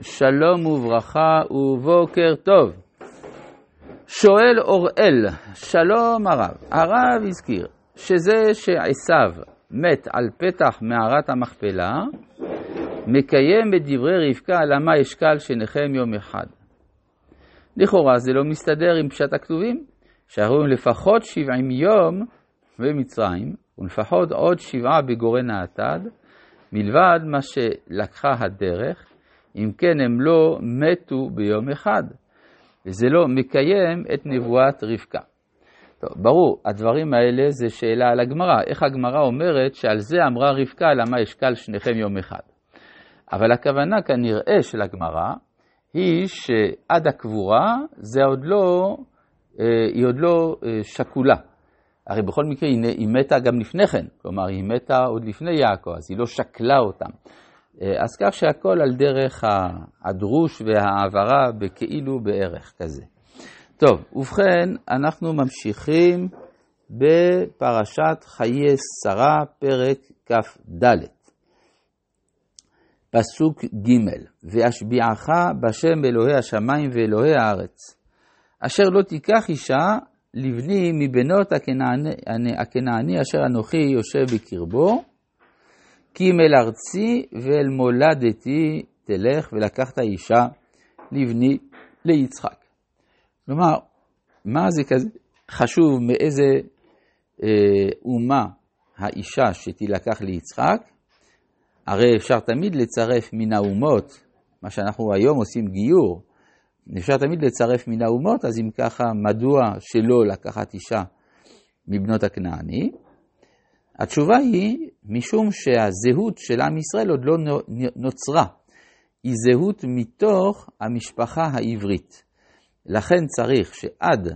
שלום וברכה ובוקר טוב. שואל אוראל, שלום הרב. הרב הזכיר שזה שעשו מת על פתח מערת המכפלה, מקיים את דברי רבקה למה אשקל שניכם יום אחד. לכאורה זה לא מסתדר עם פשט הכתובים, שהיו לפחות שבעים יום במצרים, ולפחות עוד שבעה בגורן האטד, מלבד מה שלקחה הדרך, אם כן הם לא מתו ביום אחד, וזה לא מקיים את נבואת רבקה. טוב, ברור, הדברים האלה זה שאלה על הגמרא. איך הגמרא אומרת שעל זה אמרה רבקה, למה אשקל שניכם יום אחד. אבל הכוונה כנראה של הגמרא היא שעד הקבורה זה עוד לא, אה, היא עוד לא אה, שקולה. הרי בכל מקרה היא, מתה גם לפני כן, כלומר היא מתה עוד לפני יעקב, אז היא לא שקלה אותם. אה, אז כך שהכל על דרך הדרוש והעברה בכאילו בערך כזה. טוב, ובכן, אנחנו ממשיכים בפרשת חיי שרה, פרק כ"ד. פסוק ג' ואשביעך בשם אלוהי השמיים ואלוהי הארץ, אשר לא תיקח אישה לבני מבנות הכנעני, הכנעני אשר אנוכי יושב בקרבו, כי אל ארצי ואל מולדתי תלך ולקחת אישה לבני ליצחק. כלומר, מה זה כזה חשוב מאיזה אה, אומה האישה שתילקח ליצחק? הרי אפשר תמיד לצרף מן האומות, מה שאנחנו היום עושים גיור, אפשר תמיד לצרף מן האומות, אז אם ככה, מדוע שלא לקחת אישה מבנות הכנעני? התשובה היא, משום שהזהות של עם ישראל עוד לא נוצרה. היא זהות מתוך המשפחה העברית. לכן צריך שעד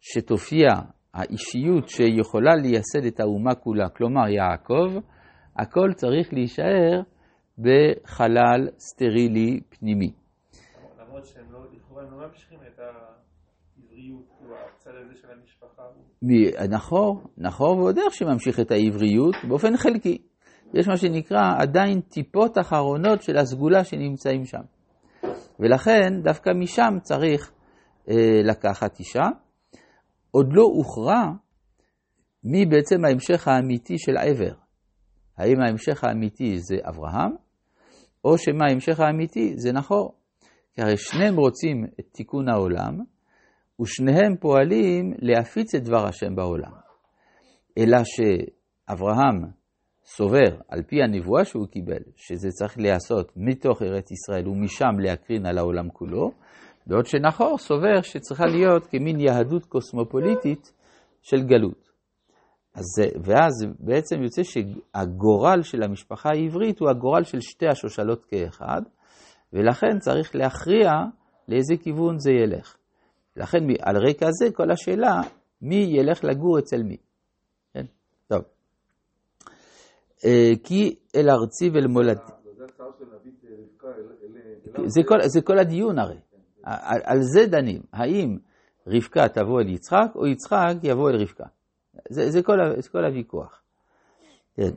שתופיע האישיות שיכולה לייסד את האומה כולה, כלומר יעקב, הכל צריך להישאר בחלל סטרילי פנימי. למרות שהם לא, לכאורה הם לא ממשיכים את העבריות, הזה של המשפחה. נכון, נכון, ועוד איך שממשיך את העבריות באופן חלקי. יש מה שנקרא עדיין טיפות אחרונות של הסגולה שנמצאים שם. ולכן דווקא משם צריך אה, לקחת אישה. עוד לא הוכרע מי בעצם ההמשך האמיתי של עבר. האם ההמשך האמיתי זה אברהם, או שמה ההמשך האמיתי זה נחור. כי הרי שניהם רוצים את תיקון העולם, ושניהם פועלים להפיץ את דבר השם בעולם. אלא שאברהם סובר, על פי הנבואה שהוא קיבל, שזה צריך להיעשות מתוך ארץ ישראל ומשם להקרין על העולם כולו, בעוד שנחור סובר שצריכה להיות כמין יהדות קוסמופוליטית של גלות. אז, ואז בעצם יוצא שהגורל של המשפחה העברית הוא הגורל של שתי השושלות כאחד, ולכן צריך להכריע לאיזה כיוון זה ילך. לכן על רקע זה כל השאלה, מי ילך לגור אצל מי. כן? טוב. אה, כי אל ארצי ואל מולדתי. זה כל, זה כל הדיון הרי. על, על זה דנים. האם רבקה תבוא אל יצחק, או יצחק יבוא אל רבקה. זה, זה, כל, זה כל הוויכוח. כן.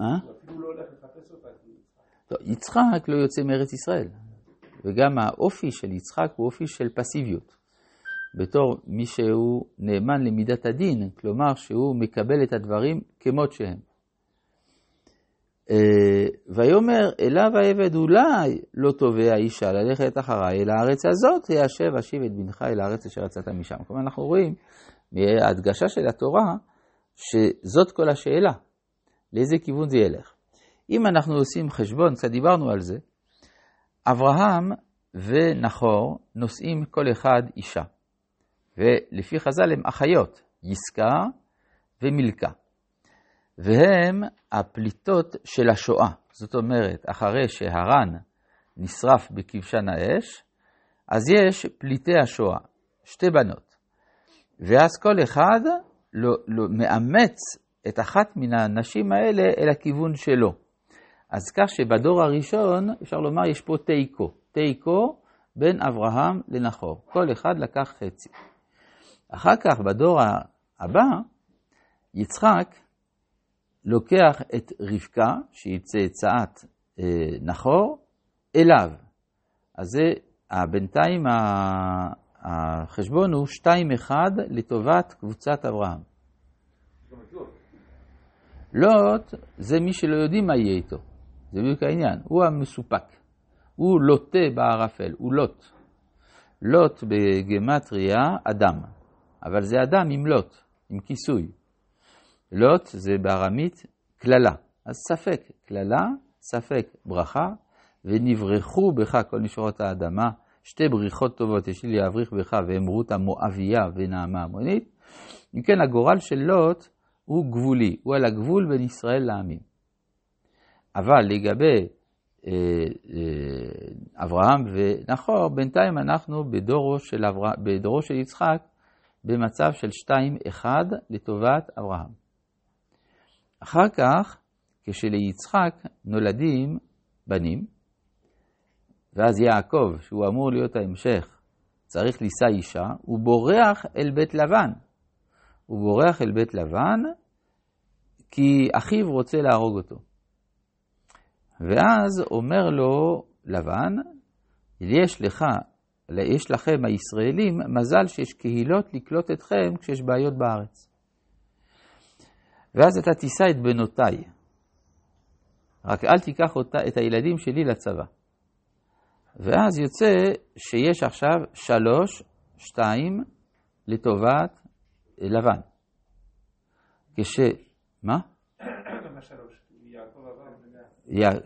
אה? אפילו לא הולך לחפש אותה. טוב, יצחק לא יוצא מארץ ישראל, וגם האופי של יצחק הוא אופי של פסיביות. בתור מי שהוא נאמן למידת הדין, כלומר שהוא מקבל את הדברים כמות שהם. אה, ויאמר אליו העבד אולי לא תובע אישה ללכת אחריי אל הארץ הזאת, ישב אשיב את בנך אל הארץ אשר יצאת משם. כלומר אנחנו רואים מההדגשה של התורה שזאת כל השאלה, לאיזה כיוון זה ילך. אם אנחנו עושים חשבון, קצת דיברנו על זה, אברהם ונחור נושאים כל אחד אישה, ולפי חז"ל הם אחיות, יסקה ומילכה. והם הפליטות של השואה. זאת אומרת, אחרי שהרן נשרף בכבשן האש, אז יש פליטי השואה, שתי בנות. ואז כל אחד לא, לא, מאמץ את אחת מן הנשים האלה אל הכיוון שלו. אז כך שבדור הראשון, אפשר לומר, יש פה תיקו. תיקו בין אברהם לנחור. כל אחד לקח חצי. אחר כך, בדור הבא, יצחק לוקח את רבקה, שהיא צאצאת אה, נחור, אליו. אז זה, בינתיים החשבון הוא 2-1 לטובת קבוצת אברהם. לוט זה מי שלא יודעים מה יהיה איתו, זה בדיוק העניין, הוא המסופק, הוא לוטה בערפל, הוא לוט. לוט בגמטריה אדם, אבל זה אדם עם לוט, עם כיסוי. לוט זה בארמית קללה, אז ספק קללה, ספק ברכה, ונברחו בך כל נשורות האדמה, שתי בריחות טובות יש לי להבריך בך, והם רות המואביה ונעמה המונית. אם כן, הגורל של לוט הוא גבולי, הוא על הגבול בין ישראל לעמים. אבל לגבי אה, אה, אברהם ונחור, בינתיים אנחנו בדורו של, אברה, בדורו של יצחק במצב של 2-1 לטובת אברהם. אחר כך, כשליצחק נולדים בנים, ואז יעקב, שהוא אמור להיות ההמשך, צריך לישא אישה, הוא בורח אל בית לבן. הוא בורח אל בית לבן כי אחיו רוצה להרוג אותו. ואז אומר לו לבן, יש לך, יש לכם הישראלים מזל שיש קהילות לקלוט אתכם כשיש בעיות בארץ. ואז אתה תישא את בנותיי, רק אל תיקח אותה, את הילדים שלי לצבא. ואז יוצא שיש עכשיו שלוש, שתיים, לטובת לבן. כש... מה?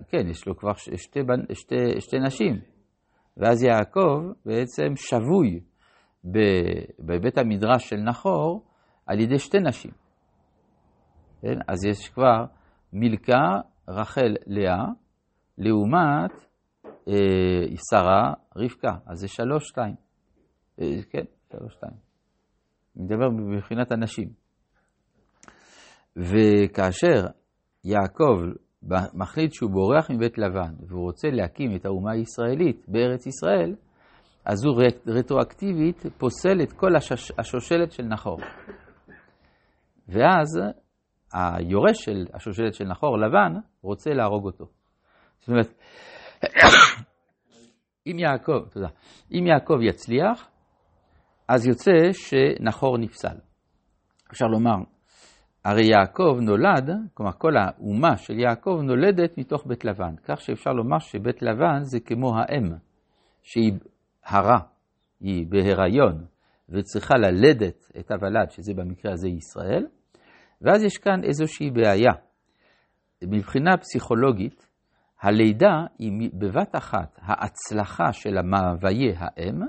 כן, יש לו כבר שתי, שתי, שתי נשים. ואז יעקב בעצם שבוי בבית המדרש של נחור על ידי שתי נשים. כן? אז יש כבר מילכה, רחל, לאה, לעומת אה, שרה, רבקה. אז זה שלוש, שתיים. אה, כן, שלוש, שתיים. אני מדבר מבחינת הנשים. וכאשר יעקב מחליט שהוא בורח מבית לבן והוא רוצה להקים את האומה הישראלית בארץ ישראל, אז הוא רטרואקטיבית פוסל את כל השושלת של נחור. ואז היורש של השושלת של נחור, לבן, רוצה להרוג אותו. זאת אומרת, אם יעקב, תודה, אם יעקב יצליח, אז יוצא שנחור נפסל. אפשר לומר, הרי יעקב נולד, כלומר כל האומה של יעקב נולדת מתוך בית לבן, כך שאפשר לומר שבית לבן זה כמו האם, שהיא הרה, היא בהיריון, וצריכה ללדת את הוולד, שזה במקרה הזה ישראל, ואז יש כאן איזושהי בעיה. מבחינה פסיכולוגית, הלידה היא בבת אחת ההצלחה של המאוויי האם,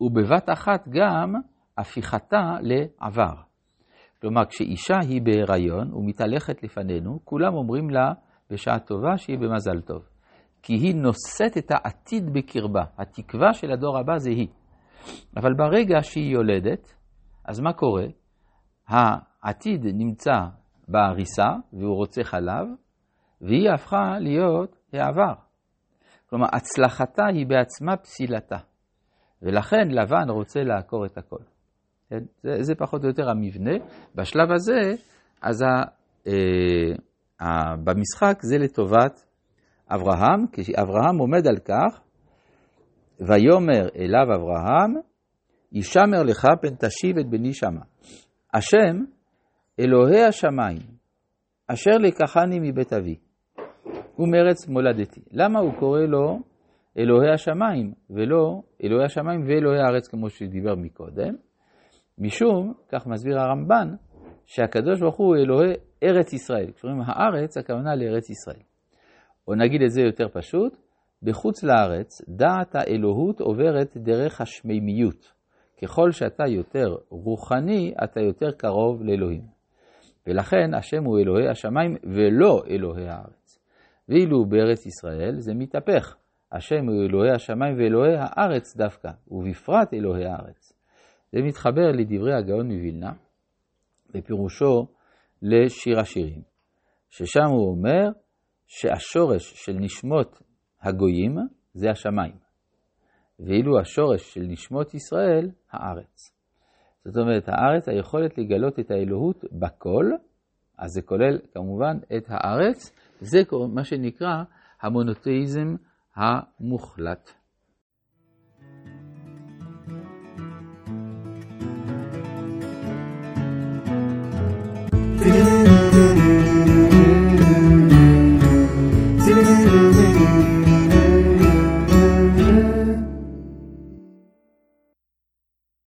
ובבת אחת גם הפיכתה לעבר. כלומר, כשאישה היא בהיריון ומתהלכת לפנינו, כולם אומרים לה בשעה טובה שהיא במזל טוב. כי היא נושאת את העתיד בקרבה, התקווה של הדור הבא זה היא. אבל ברגע שהיא יולדת, אז מה קורה? העתיד נמצא בעריסה והוא רוצה חלב, והיא הפכה להיות העבר. כלומר, הצלחתה היא בעצמה פסילתה. ולכן לבן רוצה לעקור את הכל. זה, זה פחות או יותר המבנה. בשלב הזה, אז ה, אה, ה, במשחק זה לטובת אברהם, כשאברהם עומד על כך, ויאמר אליו אברהם, ישמר לך פן תשיב את בני שמה. השם, אלוהי השמיים, אשר לקחני מבית אבי, ומארץ מולדתי. למה הוא קורא לו אלוהי השמיים, ולא אלוהי השמיים ואלוהי הארץ כמו שדיבר מקודם? משום, כך מסביר הרמב"ן, שהקדוש ברוך הוא אלוהי ארץ ישראל. כשאומרים הארץ, הכוונה לארץ ישראל. או נגיד את זה יותר פשוט, בחוץ לארץ, דעת האלוהות עוברת דרך השמימיות. ככל שאתה יותר רוחני, אתה יותר קרוב לאלוהים. ולכן השם הוא אלוהי השמיים ולא אלוהי הארץ. ואילו בארץ ישראל זה מתהפך. השם הוא אלוהי השמיים ואלוהי הארץ דווקא, ובפרט אלוהי הארץ. זה מתחבר לדברי הגאון מווילנה, בפירושו לשיר השירים, ששם הוא אומר שהשורש של נשמות הגויים זה השמיים, ואילו השורש של נשמות ישראל, הארץ. זאת אומרת, הארץ, היכולת לגלות את האלוהות בכל, אז זה כולל כמובן את הארץ, זה מה שנקרא המונותאיזם המוחלט.